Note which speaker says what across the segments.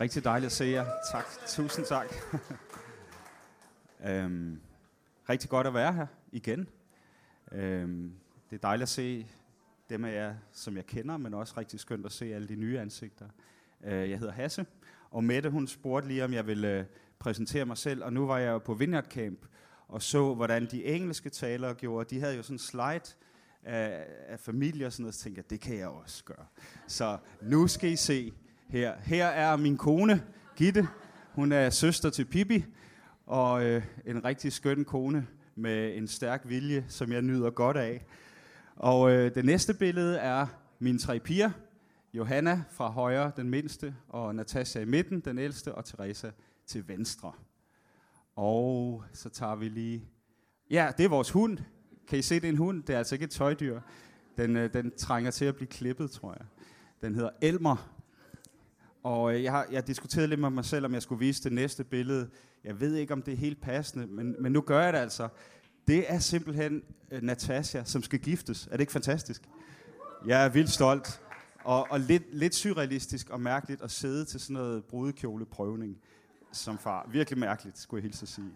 Speaker 1: Rigtig dejligt at se jer. Tak. Tusind tak. øhm, rigtig godt at være her igen. Øhm, det er dejligt at se dem af jer, som jeg kender, men også rigtig skønt at se alle de nye ansigter. Øh, jeg hedder Hasse, og Mette hun spurgte lige, om jeg ville øh, præsentere mig selv, og nu var jeg jo på Vineyard Camp og så, hvordan de engelske talere gjorde. De havde jo sådan en slide af, af familie og sådan noget, så tænkte jeg, det kan jeg også gøre. Så nu skal I se her. Her er min kone, Gitte. Hun er søster til Pippi, og øh, en rigtig skøn kone med en stærk vilje, som jeg nyder godt af. Og øh, det næste billede er mine tre piger. Johanna fra højre, den mindste, og Natasha i midten, den ældste, og Teresa til venstre. Og så tager vi lige... Ja, det er vores hund. Kan I se, det er en hund? Det er altså ikke et tøjdyr. Den, øh, den trænger til at blive klippet, tror jeg. Den hedder Elmer. Og øh, jeg har jeg diskuteret lidt med mig selv, om jeg skulle vise det næste billede. Jeg ved ikke, om det er helt passende, men, men nu gør jeg det altså. Det er simpelthen øh, Natasha, som skal giftes. Er det ikke fantastisk? Jeg er vildt stolt. Og, og lidt, lidt surrealistisk og mærkeligt at sidde til sådan noget brudekjoleprøvning som far. Virkelig mærkeligt, skulle jeg hilse at sige.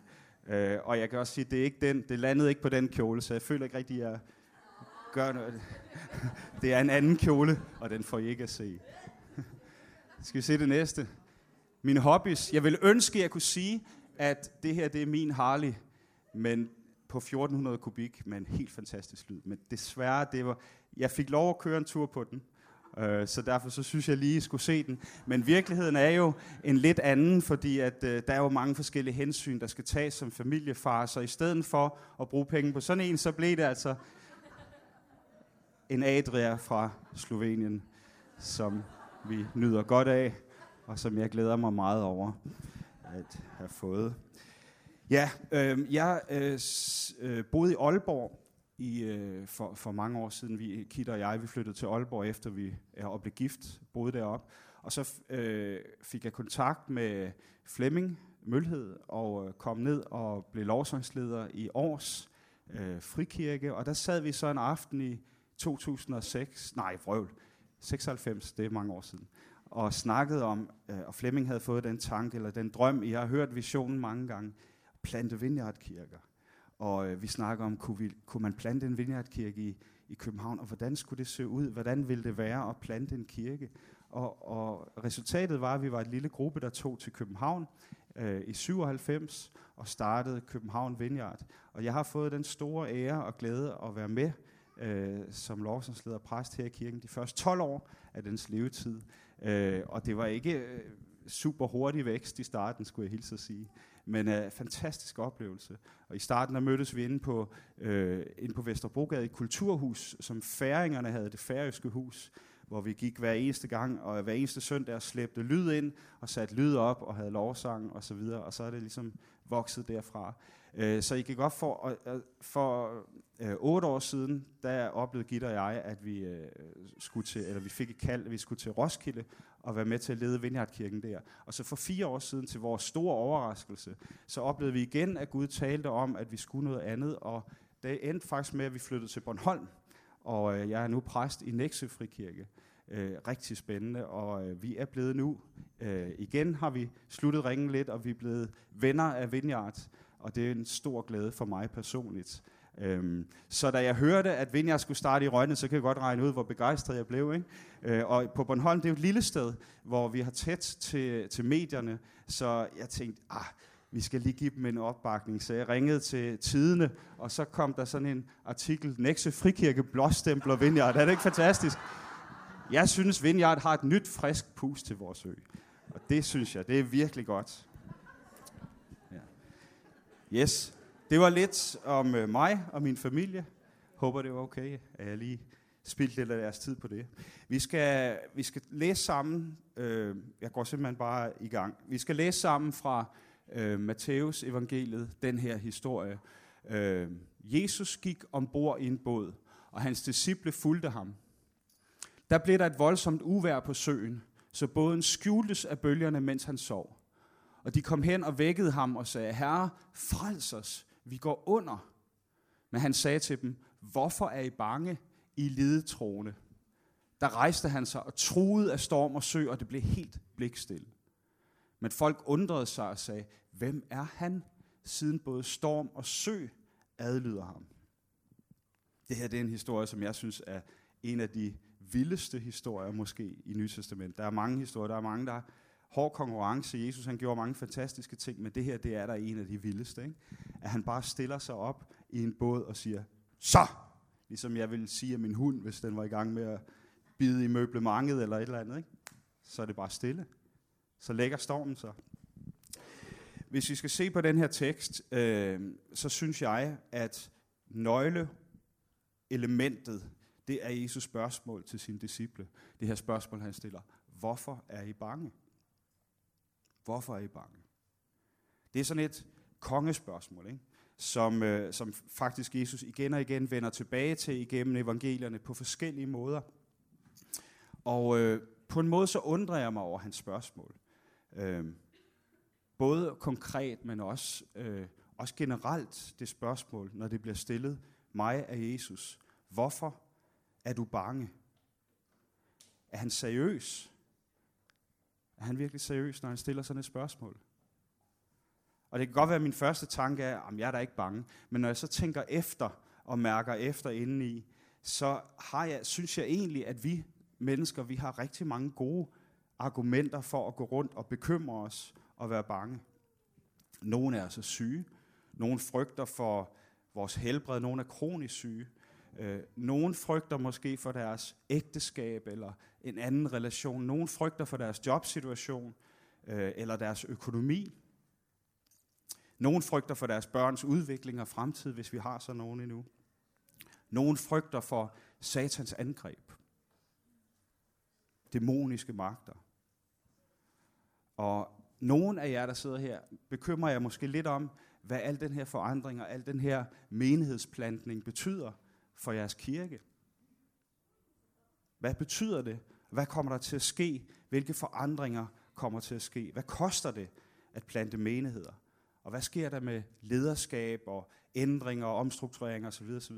Speaker 1: Øh, og jeg kan også sige, det er ikke den, det landede ikke på den kjole, så jeg føler ikke rigtig, at jeg gør noget. det er en anden kjole, og den får I ikke at se. Skal vi se det næste? Mine hobbies. Jeg vil ønske, at jeg kunne sige, at det her det er min Harley, men på 1400 kubik med en helt fantastisk lyd. Men desværre, det var, jeg fik lov at køre en tur på den, øh, så derfor så synes jeg lige, at skulle se den. Men virkeligheden er jo en lidt anden, fordi at, øh, der er jo mange forskellige hensyn, der skal tages som familiefar, så i stedet for at bruge penge på sådan en, så blev det altså en Adria fra Slovenien, som vi nyder godt af, og som jeg glæder mig meget over at have fået. Ja, øh, jeg øh, øh, boede i Aalborg i, øh, for, for mange år siden. Vi, Kit og jeg, vi flyttede til Aalborg, efter vi er blev gift, boede deroppe. Og så øh, fik jeg kontakt med Flemming Mølhed, og øh, kom ned og blev lovsangsleder i Års øh, Frikirke. Og der sad vi så en aften i 2006, nej, vrøvl, 96, det er mange år siden, og snakkede om, øh, og Flemming havde fået den tanke, eller den drøm, jeg har hørt visionen mange gange, plante vineyardkirker. Og øh, vi snakker om, kunne, vi, kunne man plante en vineyardkirke i, i København, og hvordan skulle det se ud? Hvordan ville det være at plante en kirke? Og, og resultatet var, at vi var et lille gruppe, der tog til København øh, i 97 og startede København Vineyard. Og jeg har fået den store ære og glæde at være med øh, som lovsangsleder og præst her i kirken de første 12 år af dens levetid. Øh, og det var ikke øh, super hurtig vækst i starten, skulle jeg hilse at sige. Men øh, fantastisk oplevelse. Og i starten der mødtes vi inde på, øh, inde på Vesterbrogade i Kulturhus, som færingerne havde, det færøske hus, hvor vi gik hver eneste gang, og hver eneste søndag og slæbte lyd ind, og satte lyd op, og havde lovsang og så videre, og så er det ligesom vokset derfra. Øh, så I kan godt for, for øh, otte år siden, der oplevede Gitte og jeg, at vi øh, skulle til, eller vi fik et kald, at vi skulle til Roskilde og være med til at lede Vindhjertkirken der. Og så for fire år siden, til vores store overraskelse, så oplevede vi igen, at Gud talte om, at vi skulle noget andet, og det endte faktisk med, at vi flyttede til Bornholm, og øh, jeg er nu præst i Nexø Frikirke. Øh, rigtig spændende, og øh, vi er blevet nu, øh, igen har vi sluttet ringen lidt, og vi er blevet venner af Vineyard, og det er en stor glæde for mig personligt. Øhm, så da jeg hørte, at Vineyard skulle starte i Rønne, så kan jeg godt regne ud, hvor begejstret jeg blev. Ikke? Øh, og på Bornholm, det er jo et lille sted, hvor vi har tæt til, til medierne, så jeg tænkte, ah, vi skal lige give dem en opbakning. Så jeg ringede til Tidene, og så kom der sådan en artikel, Nækse Frikirke blåstempler Vineyard. Er det ikke fantastisk? Jeg synes, Vineyard har et nyt, frisk pus til vores ø. Og det synes jeg, det er virkelig godt. Ja. Yes, det var lidt om øh, mig og min familie. Håber, det var okay, at jeg lige spildte lidt af deres tid på det. Vi skal, vi skal læse sammen, øh, jeg går simpelthen bare i gang. Vi skal læse sammen fra øh, Matteus evangeliet, den her historie. Øh, Jesus gik ombord i en båd, og hans disciple fulgte ham. Der blev der et voldsomt uvær på søen, så båden skjultes af bølgerne, mens han sov. Og de kom hen og vækkede ham og sagde, Herre, frels os, vi går under. Men han sagde til dem, hvorfor er I bange, I lidetroende? Der rejste han sig og truede af storm og sø, og det blev helt blikstille. Men folk undrede sig og sagde, hvem er han, siden både storm og sø adlyder ham? Det her det er en historie, som jeg synes er en af de vildeste historier måske i Nye Testament. Der er mange historier, der er mange, der er hård konkurrence. Jesus han gjorde mange fantastiske ting, men det her det er der en af de vildeste. Ikke? At han bare stiller sig op i en båd og siger, så! Ligesom jeg ville sige at min hund, hvis den var i gang med at bide i møblementet eller et eller andet. Ikke? Så er det bare stille. Så lægger stormen sig. Hvis vi skal se på den her tekst, øh, så synes jeg, at nøgleelementet, det er Jesus spørgsmål til sine disciple. Det her spørgsmål, han stiller. Hvorfor er I bange? Hvorfor er I bange? Det er sådan et kongespørgsmål, ikke? Som, øh, som faktisk Jesus igen og igen vender tilbage til igennem evangelierne på forskellige måder. Og øh, på en måde så undrer jeg mig over hans spørgsmål. Øh, både konkret, men også, øh, også generelt det spørgsmål, når det bliver stillet mig af Jesus. Hvorfor er du bange? Er han seriøs? Er han virkelig seriøs, når han stiller sådan et spørgsmål? Og det kan godt være, at min første tanke er, at jeg er da ikke bange. Men når jeg så tænker efter og mærker efter indeni, så har jeg, synes jeg egentlig, at vi mennesker, vi har rigtig mange gode argumenter for at gå rundt og bekymre os og være bange. Nogle er altså syge. Nogle frygter for vores helbred. Nogle er kronisk syge. Øh, nogle frygter måske for deres ægteskab eller en anden relation. Nogle frygter for deres jobsituation øh, eller deres økonomi. Nogle frygter for deres børns udvikling og fremtid, hvis vi har så nogen endnu. Nogle frygter for satans angreb. Dæmoniske magter. Og nogen af jer, der sidder her, bekymrer jeg måske lidt om, hvad al den her forandring og al den her menighedsplantning betyder for jeres kirke. Hvad betyder det? Hvad kommer der til at ske? Hvilke forandringer kommer til at ske? Hvad koster det at plante menigheder? Og hvad sker der med lederskab og ændringer og omstruktureringer osv. osv.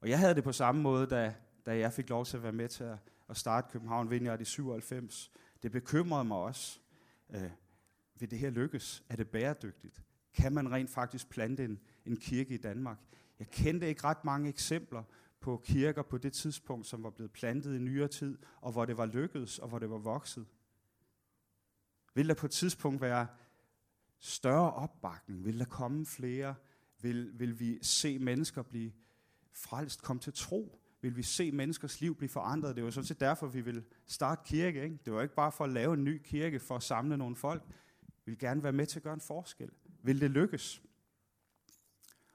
Speaker 1: Og jeg havde det på samme måde, da, da jeg fik lov til at være med til at, at starte København Vineyard i 97. Det bekymrede mig også. Øh, vil det her lykkes? Er det bæredygtigt? Kan man rent faktisk plante en, en kirke i Danmark? Jeg kendte ikke ret mange eksempler på kirker på det tidspunkt, som var blevet plantet i nyere tid, og hvor det var lykkedes, og hvor det var vokset. Vil der på et tidspunkt være større opbakning? Vil der komme flere? Vil, vil vi se mennesker blive frelst, komme til tro? Vil vi se menneskers liv blive forandret? Det var sådan set derfor, vi vil starte kirke. Ikke? Det var ikke bare for at lave en ny kirke, for at samle nogle folk. Vi vil gerne være med til at gøre en forskel. Vil det lykkes?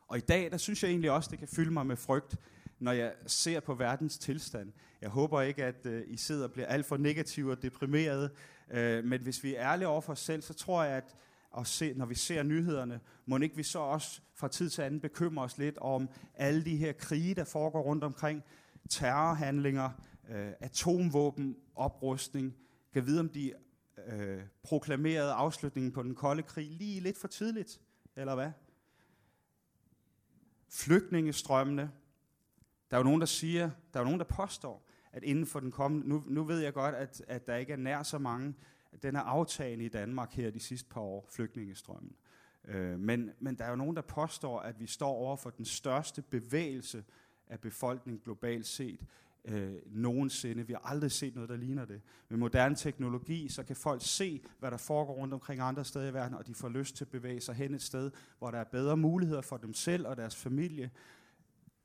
Speaker 1: Og i dag, der synes jeg egentlig også, det kan fylde mig med frygt, når jeg ser på verdens tilstand. Jeg håber ikke, at øh, I sidder og bliver alt for negative og deprimerede, øh, men hvis vi er ærlige over for os selv, så tror jeg, at og se, når vi ser nyhederne, må ikke vi så også fra tid til anden bekymre os lidt om alle de her krige, der foregår rundt omkring, terrorhandlinger, øh, atomvåben, oprustning. Kan vide, om de øh, proklamerede afslutningen på den kolde krig lige lidt for tidligt, eller hvad? Flygtningestrømmene. Der er jo nogen, der siger, der er jo nogen, der påstår, at inden for den kommende, nu, nu ved jeg godt, at, at der ikke er nær så mange, den er aftagende i Danmark her de sidste par år, flygtningestrømmen. Øh, men, men der er jo nogen, der påstår, at vi står over for den største bevægelse af befolkningen globalt set øh, nogensinde. Vi har aldrig set noget, der ligner det. Med moderne teknologi, så kan folk se, hvad der foregår rundt omkring andre steder i verden, og de får lyst til at bevæge sig hen et sted, hvor der er bedre muligheder for dem selv og deres familie,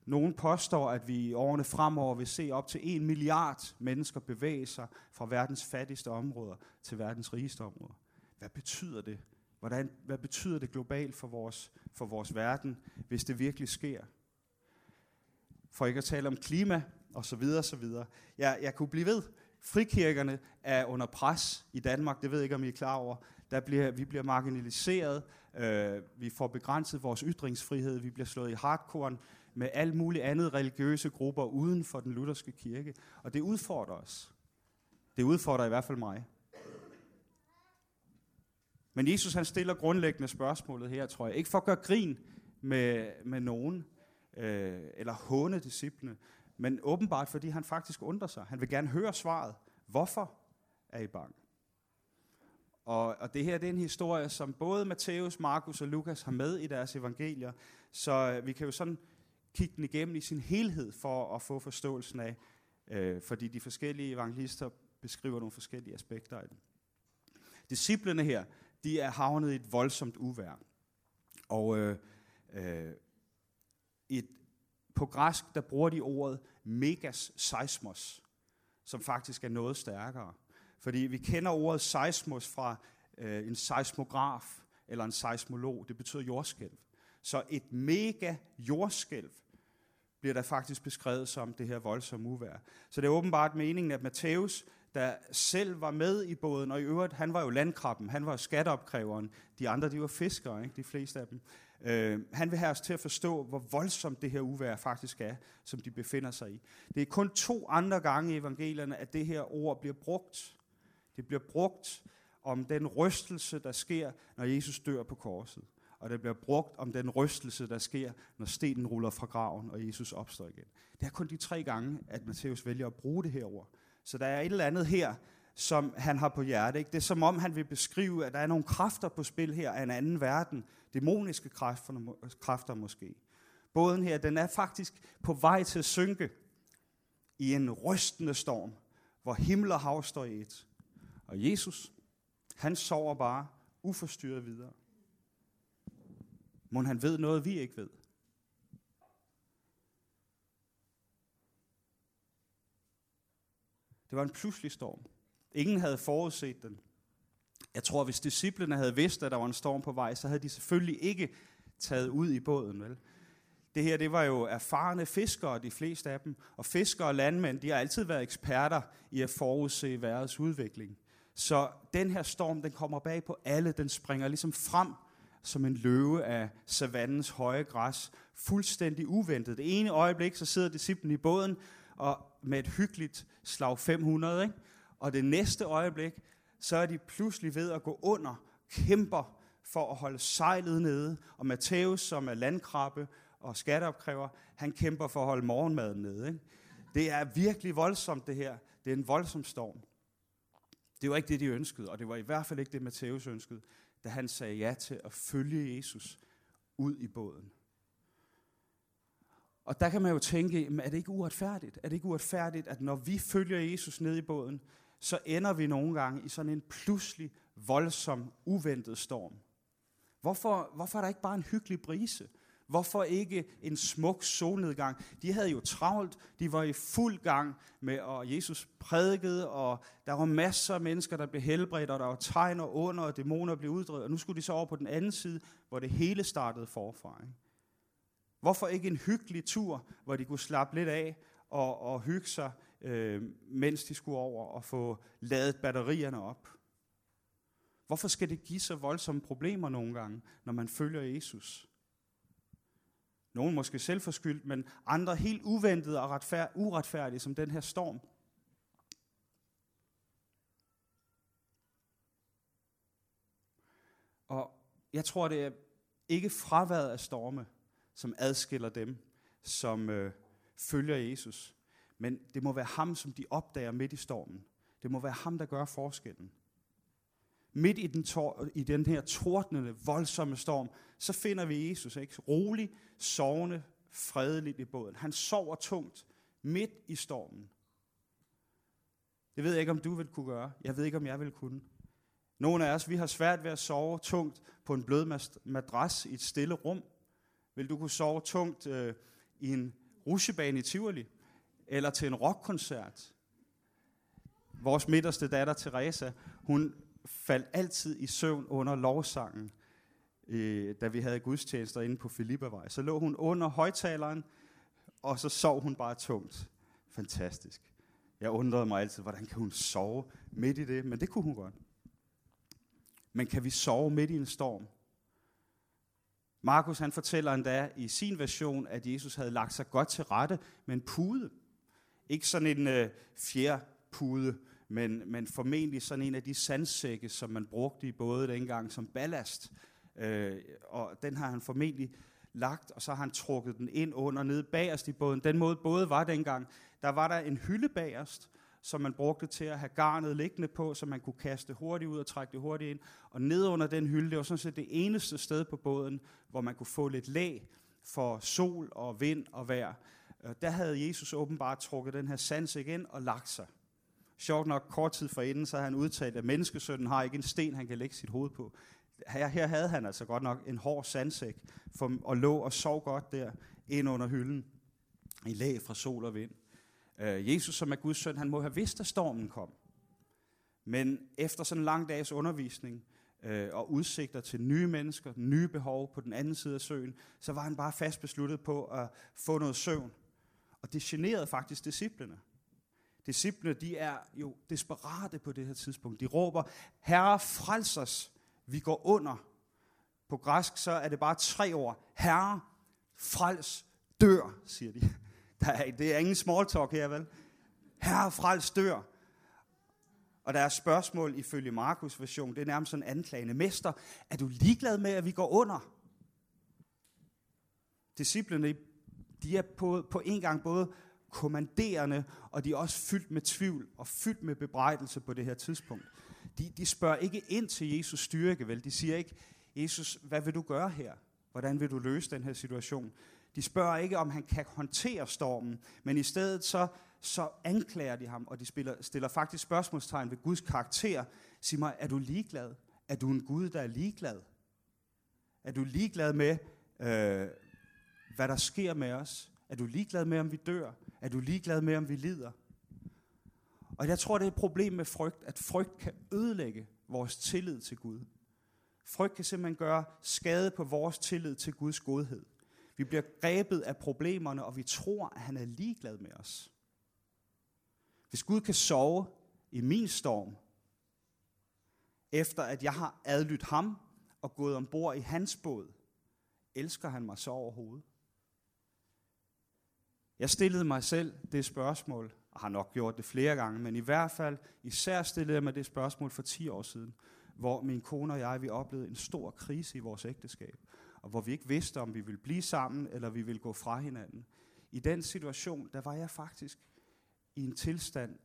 Speaker 1: nogen påstår, at vi i årene fremover vil se op til en milliard mennesker bevæge sig fra verdens fattigste områder til verdens rigeste områder. Hvad betyder det? Hvordan, hvad betyder det globalt for vores, for vores verden, hvis det virkelig sker? For ikke at tale om klima og så videre, så videre. Jeg, jeg kunne blive ved. Frikirkerne er under pres i Danmark, det ved jeg ikke, om I er klar over. Der bliver, vi bliver marginaliseret, øh, vi får begrænset vores ytringsfrihed, vi bliver slået i hardcore, med alt muligt andet religiøse grupper uden for den lutherske kirke. Og det udfordrer os. Det udfordrer i hvert fald mig. Men Jesus han stiller grundlæggende spørgsmålet her, tror jeg. Ikke for at gøre grin med, med nogen, øh, eller håne disciplene, men åbenbart fordi han faktisk undrer sig. Han vil gerne høre svaret. Hvorfor er I bange? Og, og det her det er en historie, som både Matthæus, Markus og Lukas har med i deres evangelier, så vi kan jo sådan kigge den igennem i sin helhed for at få forståelsen af, øh, fordi de forskellige evangelister beskriver nogle forskellige aspekter af den. Disciplerne her, de er havnet i et voldsomt uvær. Og øh, øh, et, på græsk, der bruger de ordet megas seismos, som faktisk er noget stærkere. Fordi vi kender ordet seismos fra øh, en seismograf eller en seismolog. Det betyder jordskælv. Så et mega jordskælv bliver der faktisk beskrevet som det her voldsomme uvær. Så det er åbenbart meningen, at Matthæus, der selv var med i båden, og i øvrigt, han var jo landkrabben, han var skatteopkræveren, de andre, de var fiskere, ikke? de fleste af dem. Øh, han vil have os til at forstå, hvor voldsomt det her uvær faktisk er, som de befinder sig i. Det er kun to andre gange i evangelierne, at det her ord bliver brugt. Det bliver brugt om den rystelse, der sker, når Jesus dør på korset. Og det bliver brugt om den rystelse, der sker, når stenen ruller fra graven, og Jesus opstår igen. Det er kun de tre gange, at Matthæus vælger at bruge det her ord. Så der er et eller andet her, som han har på hjerte. Ikke? Det er som om, han vil beskrive, at der er nogle kræfter på spil her af en anden verden. Dæmoniske kræfter, kræfter måske. Båden her, den er faktisk på vej til at synke i en rystende storm, hvor himmel og hav står i et. Og Jesus, han sover bare uforstyrret videre. Må han ved noget, vi ikke ved. Det var en pludselig storm. Ingen havde forudset den. Jeg tror, hvis disciplene havde vidst, at der var en storm på vej, så havde de selvfølgelig ikke taget ud i båden. Vel? Det her, det var jo erfarne fiskere, de fleste af dem. Og fiskere og landmænd, de har altid været eksperter i at forudse vejrets udvikling. Så den her storm, den kommer bag på alle. Den springer ligesom frem som en løve af savannens høje græs. Fuldstændig uventet. Det ene øjeblik, så sidder disciplen i båden og med et hyggeligt slag 500. Ikke? Og det næste øjeblik, så er de pludselig ved at gå under, kæmper for at holde sejlet nede. Og Matthæus, som er landkrabbe og skatteopkræver, han kæmper for at holde morgenmaden nede. Ikke? Det er virkelig voldsomt, det her. Det er en voldsom storm. Det var ikke det, de ønskede, og det var i hvert fald ikke det, Matthæus ønskede, da han sagde ja til at følge Jesus ud i båden. Og der kan man jo tænke, er det ikke uretfærdigt? Er det ikke uretfærdigt, at når vi følger Jesus ned i båden, så ender vi nogle gange i sådan en pludselig, voldsom, uventet storm? Hvorfor, hvorfor er der ikke bare en hyggelig brise? Hvorfor ikke en smuk solnedgang? De havde jo travlt, de var i fuld gang med, at Jesus prædikede, og der var masser af mennesker, der blev helbredt, og der var tegn og under, og dæmoner blev uddrevet, og nu skulle de så over på den anden side, hvor det hele startede forfra. Ikke? Hvorfor ikke en hyggelig tur, hvor de kunne slappe lidt af og, og hygge sig, øh, mens de skulle over og få ladet batterierne op? Hvorfor skal det give så voldsomme problemer nogle gange, når man følger Jesus? Nogen måske selvforskyldt, men andre helt uventede og retfærd, uretfærdige, som den her storm. Og jeg tror, det er ikke fraværet af storme, som adskiller dem, som øh, følger Jesus. Men det må være ham, som de opdager midt i stormen. Det må være ham, der gør forskellen. Midt i den, tor- i den her tordnende, voldsomme storm, så finder vi Jesus, ikke? rolig, sovende, fredeligt i båden. Han sover tungt midt i stormen. Det ved jeg ikke, om du vil kunne gøre. Jeg ved ikke, om jeg vil kunne. Nogle af os, vi har svært ved at sove tungt på en blød madras i et stille rum. Vil du kunne sove tungt øh, i en rusjebane i Tivoli? Eller til en rockkoncert? Vores midterste datter, Teresa, hun faldt altid i søvn under lovsangen, øh, da vi havde gudstjenester inde på Filippavej. Så lå hun under højtaleren, og så sov hun bare tungt. Fantastisk. Jeg undrede mig altid, hvordan kan hun sove midt i det? Men det kunne hun godt. Men kan vi sove midt i en storm? Markus han fortæller endda i sin version, at Jesus havde lagt sig godt til rette med en pude. Ikke sådan en øh, fjerpude, men, men formentlig sådan en af de sandsække, som man brugte i både dengang som ballast. Øh, og den har han formentlig lagt, og så har han trukket den ind under nede bagerst i båden. Den måde både var dengang, der var der en hylde bagerst, som man brugte til at have garnet liggende på, så man kunne kaste hurtigt ud og trække det hurtigt ind. Og ned under den hylde, det var sådan set det eneste sted på båden, hvor man kunne få lidt lag for sol og vind og vejr. Øh, der havde Jesus åbenbart trukket den her sands ind og lagt sig. Sjovt nok, kort tid forinden, så havde han udtalt, at menneskesønnen har ikke en sten, han kan lægge sit hoved på. Her, her havde han altså godt nok en hård sandsæk, for, og lå og sov godt der ind under hylden, i lag fra sol og vind. Øh, Jesus, som er Guds søn, han må have vidst, at stormen kom. Men efter sådan en lang dags undervisning øh, og udsigter til nye mennesker, nye behov på den anden side af søen, så var han bare fast besluttet på at få noget søvn. Og det generede faktisk disciplene. Disciplene, de er jo desperate på det her tidspunkt. De råber, Herre, frels os, vi går under. På græsk så er det bare tre ord. Herre, frels, dør, siger de. Der er, det er ingen small talk her, vel? Herre, frels, dør. Og der er spørgsmål ifølge Markus version, det er nærmest sådan anklagende. Mester, er du ligeglad med, at vi går under? Disciplerne, de er på, på en gang både kommanderende, og de er også fyldt med tvivl og fyldt med bebrejdelse på det her tidspunkt. De, de spørger ikke ind til Jesus styrke, vel? De siger ikke, Jesus, hvad vil du gøre her? Hvordan vil du løse den her situation? De spørger ikke, om han kan håndtere stormen, men i stedet så, så anklager de ham, og de spiller, stiller faktisk spørgsmålstegn ved Guds karakter. Sig mig, er du ligeglad? Er du en Gud, der er ligeglad? Er du ligeglad med, øh, hvad der sker med os? Er du ligeglad med, om vi dør? Er du ligeglad med, om vi lider? Og jeg tror, det er et problem med frygt, at frygt kan ødelægge vores tillid til Gud. Frygt kan simpelthen gøre skade på vores tillid til Guds godhed. Vi bliver grebet af problemerne, og vi tror, at han er ligeglad med os. Hvis Gud kan sove i min storm, efter at jeg har adlydt ham og gået ombord i hans båd, elsker han mig så overhovedet? Jeg stillede mig selv det spørgsmål, og har nok gjort det flere gange, men i hvert fald især stillede jeg mig det spørgsmål for 10 år siden, hvor min kone og jeg, vi oplevede en stor krise i vores ægteskab, og hvor vi ikke vidste, om vi ville blive sammen, eller vi ville gå fra hinanden. I den situation, der var jeg faktisk i en tilstand,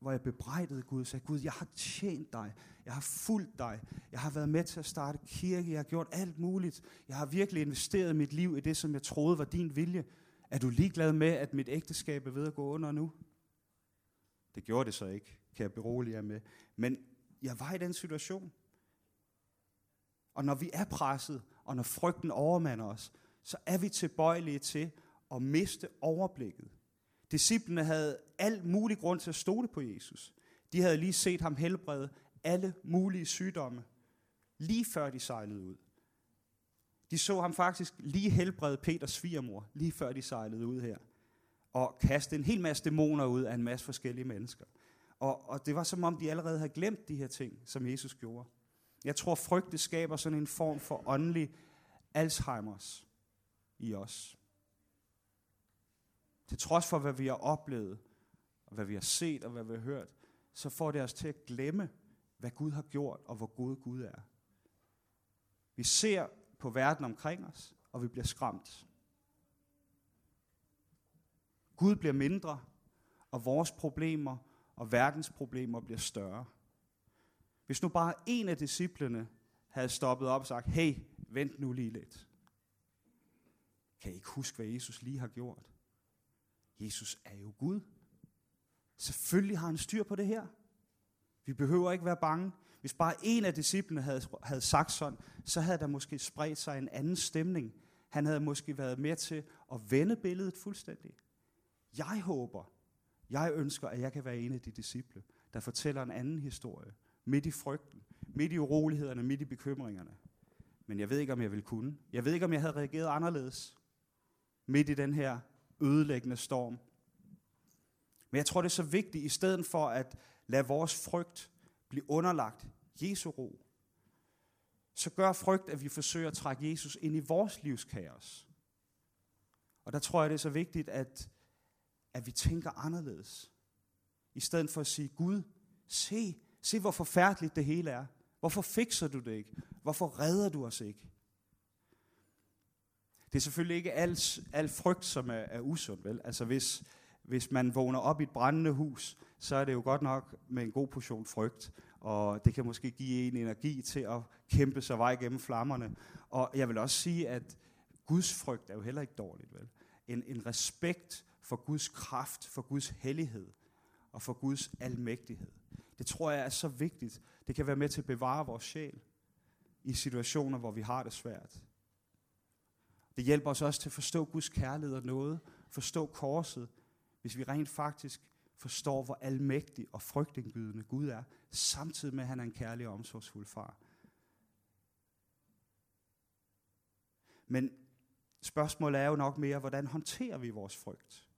Speaker 1: hvor jeg bebrejdede Gud og sagde, Gud, jeg har tjent dig, jeg har fulgt dig, jeg har været med til at starte kirke, jeg har gjort alt muligt, jeg har virkelig investeret mit liv i det, som jeg troede var din vilje, er du ligeglad med, at mit ægteskab er ved at gå under nu? Det gjorde det så ikke, kan jeg berolige jer med. Men jeg var i den situation. Og når vi er presset, og når frygten overmander os, så er vi tilbøjelige til at miste overblikket. Disciplene havde al mulig grund til at stole på Jesus. De havde lige set ham helbrede alle mulige sygdomme, lige før de sejlede ud. De så ham faktisk lige helbrede Peters svigermor, lige før de sejlede ud her. Og kaste en hel masse dæmoner ud af en masse forskellige mennesker. Og, og det var som om, de allerede havde glemt de her ting, som Jesus gjorde. Jeg tror, frygt skaber sådan en form for åndelig Alzheimers i os. Til trods for, hvad vi har oplevet, og hvad vi har set, og hvad vi har hørt, så får det os til at glemme, hvad Gud har gjort, og hvor god Gud er. Vi ser på verden omkring os, og vi bliver skræmt. Gud bliver mindre, og vores problemer og verdens problemer bliver større. Hvis nu bare en af disciplene havde stoppet op og sagt, hey, vent nu lige lidt. Kan I ikke huske, hvad Jesus lige har gjort? Jesus er jo Gud. Selvfølgelig har han styr på det her. Vi behøver ikke være bange. Hvis bare en af disciplene havde, havde sagt sådan, så havde der måske spredt sig en anden stemning. Han havde måske været med til at vende billedet fuldstændig. Jeg håber, jeg ønsker, at jeg kan være en af de disciple, der fortæller en anden historie. Midt i frygten, midt i urolighederne, midt i bekymringerne. Men jeg ved ikke, om jeg ville kunne. Jeg ved ikke, om jeg havde reageret anderledes midt i den her ødelæggende storm. Men jeg tror, det er så vigtigt, i stedet for at lade vores frygt blive underlagt Jesu ro, så gør frygt, at vi forsøger at trække Jesus ind i vores livs kaos. Og der tror jeg, det er så vigtigt, at, at vi tænker anderledes. I stedet for at sige, Gud, se, se hvor forfærdeligt det hele er. Hvorfor fikser du det ikke? Hvorfor redder du os ikke? Det er selvfølgelig ikke al, al frygt, som er, er usund, vel? Altså hvis, hvis man vågner op i et brændende hus, så er det jo godt nok med en god portion frygt, og det kan måske give en energi til at kæmpe sig vej gennem flammerne. Og jeg vil også sige, at Guds frygt er jo heller ikke dårligt, vel? En, en respekt for Guds kraft, for Guds hellighed og for Guds almægtighed. Det tror jeg er så vigtigt. Det kan være med til at bevare vores sjæl i situationer, hvor vi har det svært. Det hjælper os også til at forstå Guds kærlighed og noget, forstå korset, hvis vi rent faktisk forstår, hvor almægtig og frygtindgydende Gud er, samtidig med, at han er en kærlig og omsorgsfuld far. Men spørgsmålet er jo nok mere, hvordan håndterer vi vores frygt?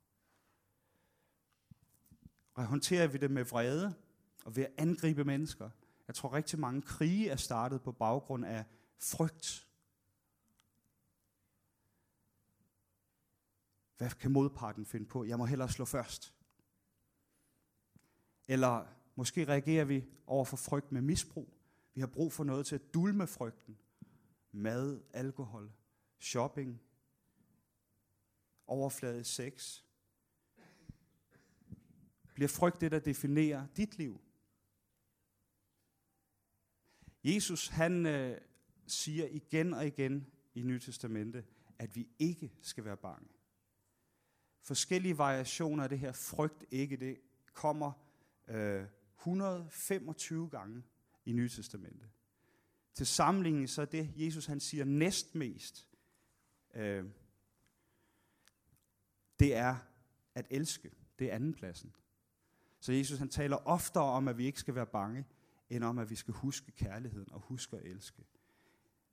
Speaker 1: Og håndterer vi det med vrede og ved at angribe mennesker? Jeg tror rigtig mange krige er startet på baggrund af frygt. Hvad kan modparten finde på? Jeg må hellere slå først. Eller måske reagerer vi over for frygt med misbrug. Vi har brug for noget til at dulme frygten. Mad, alkohol, shopping, overflade sex. Bliver frygt det, der definerer dit liv? Jesus, han øh, siger igen og igen i Nye Testamente, at vi ikke skal være bange. Forskellige variationer af det her frygt ikke, det kommer øh, 125 gange i Nye Testamentet. Til sammenligning så er det, Jesus han siger næstmest, øh, det er at elske. Det er andenpladsen. Så Jesus han taler oftere om, at vi ikke skal være bange, end om, at vi skal huske kærligheden og huske at elske.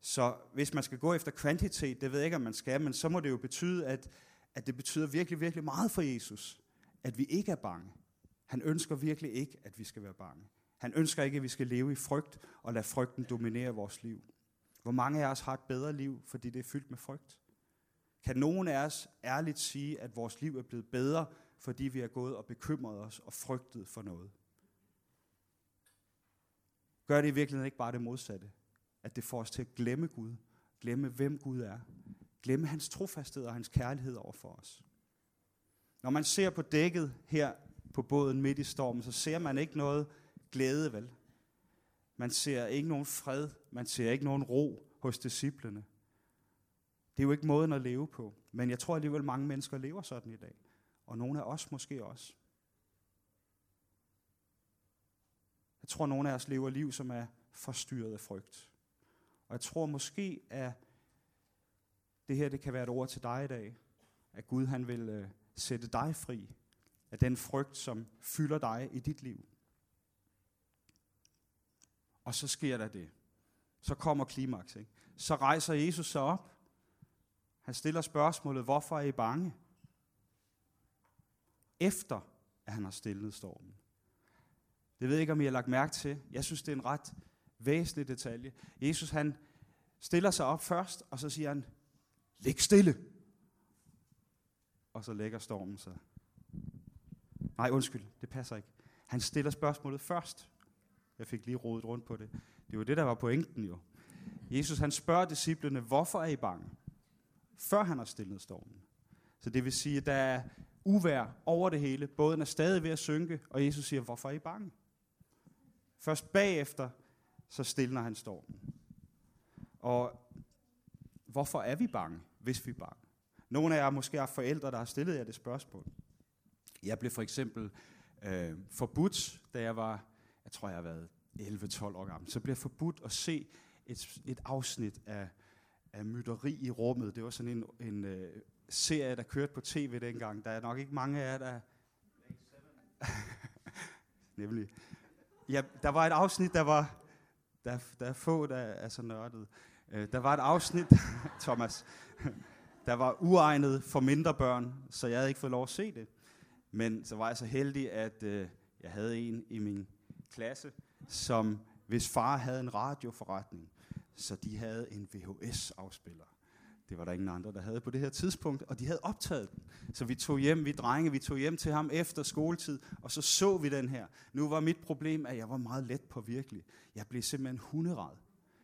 Speaker 1: Så hvis man skal gå efter kvantitet, det ved jeg ikke, om man skal, men så må det jo betyde, at, at det betyder virkelig, virkelig meget for Jesus, at vi ikke er bange. Han ønsker virkelig ikke, at vi skal være bange. Han ønsker ikke, at vi skal leve i frygt og lade frygten dominere vores liv. Hvor mange af os har et bedre liv, fordi det er fyldt med frygt? Kan nogen af os ærligt sige, at vores liv er blevet bedre, fordi vi har gået og bekymret os og frygtet for noget? Gør det i virkeligheden ikke bare det modsatte? At det får os til at glemme Gud, glemme hvem Gud er, glemme hans trofasthed og hans kærlighed over for os. Når man ser på dækket her på båden midt i stormen, så ser man ikke noget glæde, vel? Man ser ikke nogen fred, man ser ikke nogen ro hos disciplene. Det er jo ikke måden at leve på. Men jeg tror alligevel, mange mennesker lever sådan i dag. Og nogle af os måske også. Jeg tror, nogle af os lever liv, som er forstyrret af frygt. Og jeg tror måske, at det her det kan være et ord til dig i dag. At Gud han vil øh, sætte dig fri af den frygt, som fylder dig i dit liv. Og så sker der det. Så kommer klimaks. Ikke? Så rejser Jesus sig op. Han stiller spørgsmålet, hvorfor er I bange? Efter at han har stillet stormen. Det ved jeg ikke, om I har lagt mærke til. Jeg synes, det er en ret væsentlig detalje. Jesus han stiller sig op først, og så siger han, Læg stille. Og så lægger stormen sig. Nej, undskyld, det passer ikke. Han stiller spørgsmålet først. Jeg fik lige rodet rundt på det. Det var det, der var pointen jo. Jesus han spørger disciplene, hvorfor er I bange? Før han har stillet stormen. Så det vil sige, at der er uvær over det hele. Båden er stadig ved at synke, og Jesus siger, hvorfor er I bange? Først bagefter, så stiller han stormen. Og hvorfor er vi bange, hvis vi er bange? Nogle af jer måske har forældre, der har stillet jer det spørgsmål. Jeg blev for eksempel øh, forbudt, da jeg var, jeg tror jeg har været 11-12 år gammel, så blev jeg forbudt at se et, et afsnit af, af mytteri i rummet. Det var sådan en, en øh, serie, der kørte på tv dengang. Der er nok ikke mange af jer, der... Nemlig. Ja, der var et afsnit, der var... Der, der er få, der er så nørdet. Øh, der var et afsnit, Thomas, der var uegnet for mindre børn, så jeg havde ikke fået lov at se det. Men så var jeg så heldig, at øh, jeg havde en i min klasse, som hvis far havde en radioforretning, så de havde en VHS-afspiller. Det var der ingen andre, der havde på det her tidspunkt, og de havde optaget den. Så vi tog hjem, vi drenge, vi tog hjem til ham efter skoletid, og så så vi den her. Nu var mit problem, at jeg var meget let på virkelig. Jeg blev simpelthen hunderad.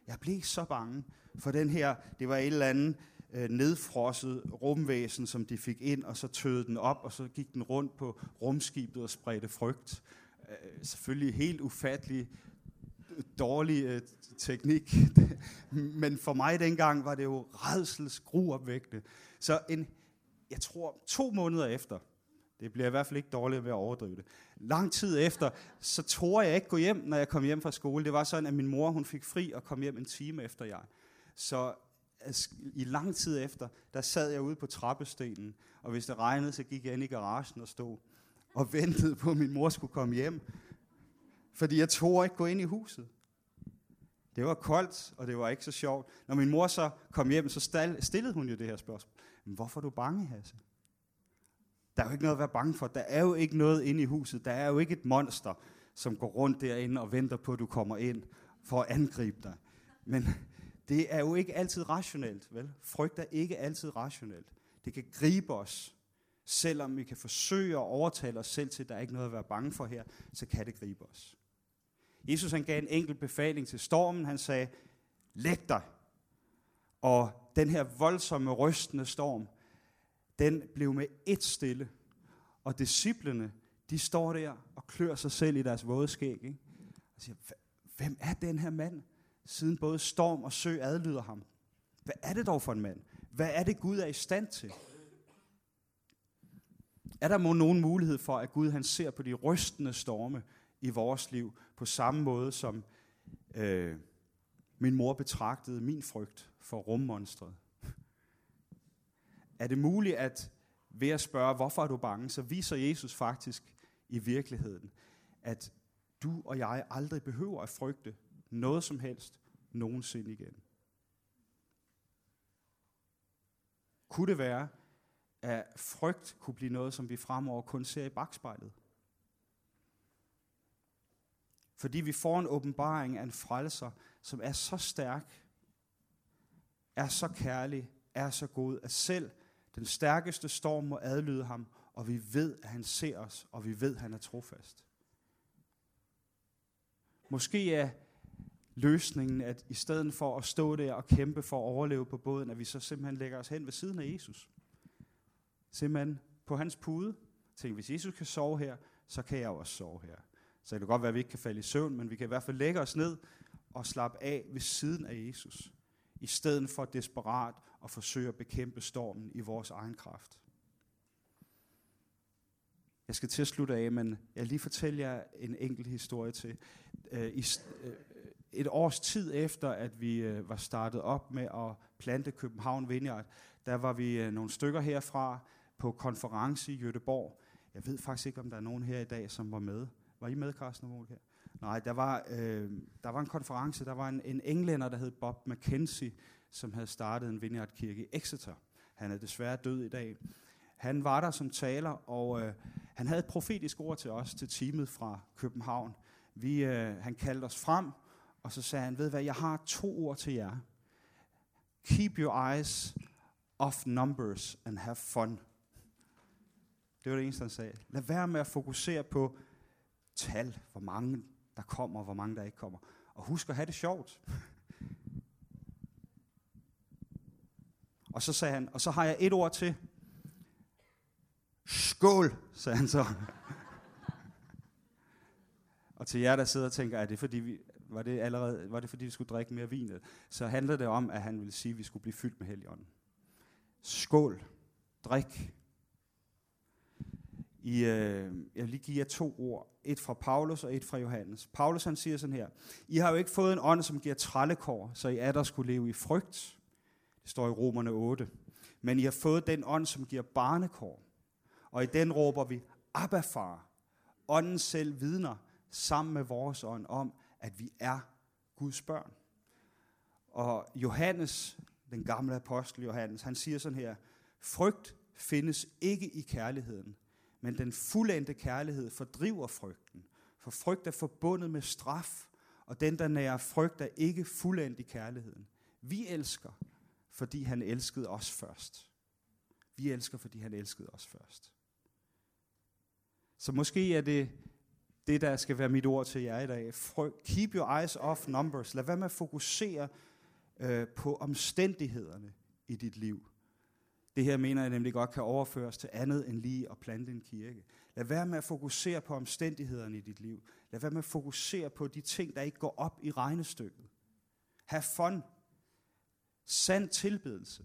Speaker 1: Jeg blev så bange for den her, det var et eller andet øh, nedfrosset rumvæsen, som de fik ind, og så tøede den op, og så gik den rundt på rumskibet og spredte frygt. Øh, selvfølgelig helt ufattelig dårlig øh, teknik, men for mig dengang var det jo redsels gruopvægtende. Så en, jeg tror to måneder efter, det bliver i hvert fald ikke dårligt ved at overdrive det. Lang tid efter, så tog jeg ikke gå hjem, når jeg kom hjem fra skole. Det var sådan, at min mor hun fik fri og kom hjem en time efter jeg. Så i lang tid efter, der sad jeg ude på trappestenen, og hvis det regnede, så gik jeg ind i garagen og stod og ventede på, at min mor skulle komme hjem. Fordi jeg tog ikke gå ind i huset. Det var koldt, og det var ikke så sjovt. Når min mor så kom hjem, så stillede hun jo det her spørgsmål. Men hvorfor er du bange, Hasse? Der er jo ikke noget at være bange for. Der er jo ikke noget inde i huset. Der er jo ikke et monster, som går rundt derinde og venter på, at du kommer ind for at angribe dig. Men det er jo ikke altid rationelt, vel? Frygt er ikke altid rationelt. Det kan gribe os. Selvom vi kan forsøge at overtale os selv til, at der er ikke noget at være bange for her, så kan det gribe os. Jesus han gav en enkelt befaling til stormen. Han sagde, læg dig. Og den her voldsomme, rystende storm, den blev med ét stille. Og disciplene, de står der og klør sig selv i deres våde skæg. Ikke? Og siger, hvem er den her mand, siden både storm og sø adlyder ham? Hvad er det dog for en mand? Hvad er det, Gud er i stand til? Er der må nogen mulighed for, at Gud han ser på de rystende storme i vores liv, på samme måde som øh, min mor betragtede min frygt for rummonstret? er det muligt, at ved at spørge, hvorfor er du bange, så viser Jesus faktisk i virkeligheden, at du og jeg aldrig behøver at frygte noget som helst nogensinde igen. Kunne det være, at frygt kunne blive noget, som vi fremover kun ser i bagspejlet? Fordi vi får en åbenbaring af en frelser, som er så stærk, er så kærlig, er så god, at selv den stærkeste storm må adlyde ham, og vi ved, at han ser os, og vi ved, at han er trofast. Måske er løsningen, at i stedet for at stå der og kæmpe for at overleve på båden, at vi så simpelthen lægger os hen ved siden af Jesus. Simpelthen på hans pude. Tænk, hvis Jesus kan sove her, så kan jeg også sove her. Så det kan godt være, at vi ikke kan falde i søvn, men vi kan i hvert fald lægge os ned og slappe af ved siden af Jesus i stedet for desperat at forsøge at bekæmpe stormen i vores egen kraft. Jeg skal til at slutte af, men jeg lige fortælle jer en enkelt historie til. Øh, I, øh, et års tid efter, at vi øh, var startet op med at plante København Vineyard, der var vi øh, nogle stykker herfra på konference i Jødeborg. Jeg ved faktisk ikke, om der er nogen her i dag, som var med. Var I med, Carsten og Monika? Nej, der var, øh, der var en konference, der var en, en englænder, der hed Bob McKenzie, som havde startet en vineyardkirke i Exeter. Han er desværre død i dag. Han var der som taler, og øh, han havde et profetisk ord til os, til teamet fra København. Vi, øh, han kaldte os frem, og så sagde han, ved hvad, jeg har to ord til jer. Keep your eyes off numbers and have fun. Det var det eneste, han sagde. Lad være med at fokusere på tal, hvor mange der kommer, og hvor mange der ikke kommer. Og husk at have det sjovt. og så sagde han, og så har jeg et ord til. Skål, sagde han så. og til jer, der sidder og tænker, er det fordi vi, var det allerede, var det fordi vi skulle drikke mere vin? Så handlede det om, at han ville sige, at vi skulle blive fyldt med helligånden. Skål. Drik. I, øh, jeg vil lige give jer to ord. Et fra Paulus og et fra Johannes. Paulus han siger sådan her. I har jo ikke fået en ånd, som giver trallekår, så I er der skulle leve i frygt. Det står i Romerne 8. Men I har fået den ånd, som giver barnekår. Og i den råber vi, Abba far. Ånden selv vidner sammen med vores ånd om, at vi er Guds børn. Og Johannes, den gamle apostel Johannes, han siger sådan her, frygt findes ikke i kærligheden, men den fuldendte kærlighed fordriver frygten. For frygt er forbundet med straf, og den, der nærer frygt, er ikke fuldendt i kærligheden. Vi elsker, fordi han elskede os først. Vi elsker, fordi han elskede os først. Så måske er det det, der skal være mit ord til jer i dag. Keep your eyes off numbers. Lad være med at fokusere øh, på omstændighederne i dit liv. Det her mener jeg nemlig godt kan overføres til andet end lige at plante en kirke. Lad være med at fokusere på omstændighederne i dit liv. Lad være med at fokusere på de ting, der ikke går op i regnestykket. Ha' fun. Sand tilbedelse.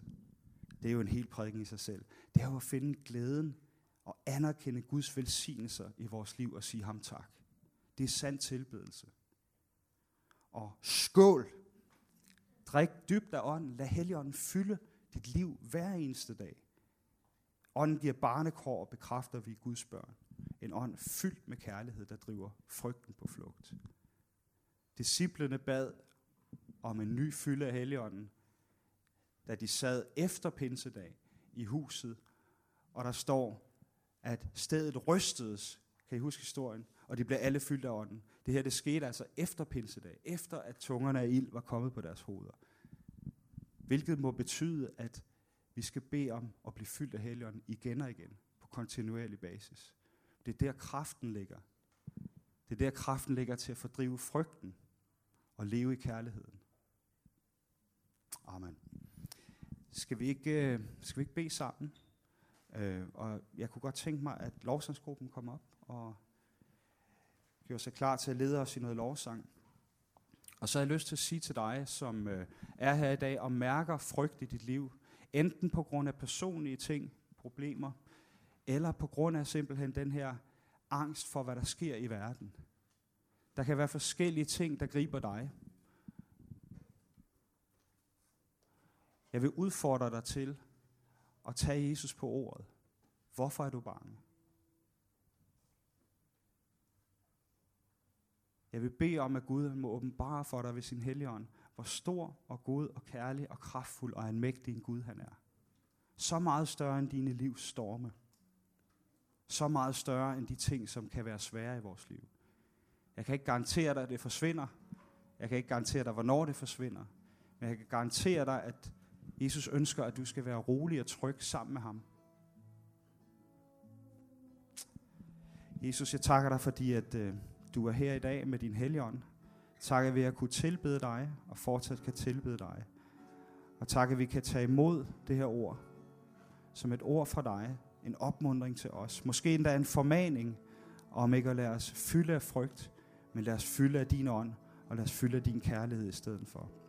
Speaker 1: Det er jo en helt prædiken i sig selv. Det er jo at finde glæden og anerkende Guds velsignelser i vores liv og sige ham tak. Det er sand tilbedelse. Og skål. Drik dybt af ånden. Lad Helligånden fylde dit liv hver eneste dag. Ånden giver barnekår og bekræfter, vi Guds børn. En ånd fyldt med kærlighed, der driver frygten på flugt. Disciplene bad om en ny fylde af Helligånden, da de sad efter pinsedag i huset, og der står, at stedet rystedes, kan I huske historien, og de blev alle fyldt af ånden. Det her det skete altså efter pinsedag, efter at tungerne af ild var kommet på deres hoveder. Hvilket må betyde, at vi skal bede om at blive fyldt af Helligånden igen og igen, på kontinuerlig basis. Det er der kraften ligger. Det er der kraften ligger til at fordrive frygten og leve i kærligheden. Amen. Skal vi ikke, øh, skal vi ikke bede sammen? Øh, og jeg kunne godt tænke mig, at lovsangsgruppen kom op og gjorde sig klar til at lede os i noget lovsang. Og så har jeg lyst til at sige til dig, som øh, er her i dag og mærker frygt i dit liv, enten på grund af personlige ting, problemer, eller på grund af simpelthen den her angst for, hvad der sker i verden. Der kan være forskellige ting, der griber dig. Jeg vil udfordre dig til og tage Jesus på ordet. Hvorfor er du bange? Jeg vil bede om, at Gud må åbenbare for dig ved sin helligånd, hvor stor og god og kærlig og kraftfuld og anmægtig en Gud han er. Så meget større end dine livs storme. Så meget større end de ting, som kan være svære i vores liv. Jeg kan ikke garantere dig, at det forsvinder. Jeg kan ikke garantere dig, hvornår det forsvinder. Men jeg kan garantere dig, at Jesus ønsker, at du skal være rolig og tryg sammen med ham. Jesus, jeg takker dig, fordi at, øh, du er her i dag med din helligånd. Tak, at vi har kunne tilbede dig, og fortsat kan tilbede dig. Og tak, at vi kan tage imod det her ord, som et ord fra dig, en opmundring til os. Måske endda en formaning om ikke at lade os fylde af frygt, men lad os fylde af din ånd, og lad os fylde af din kærlighed i stedet for.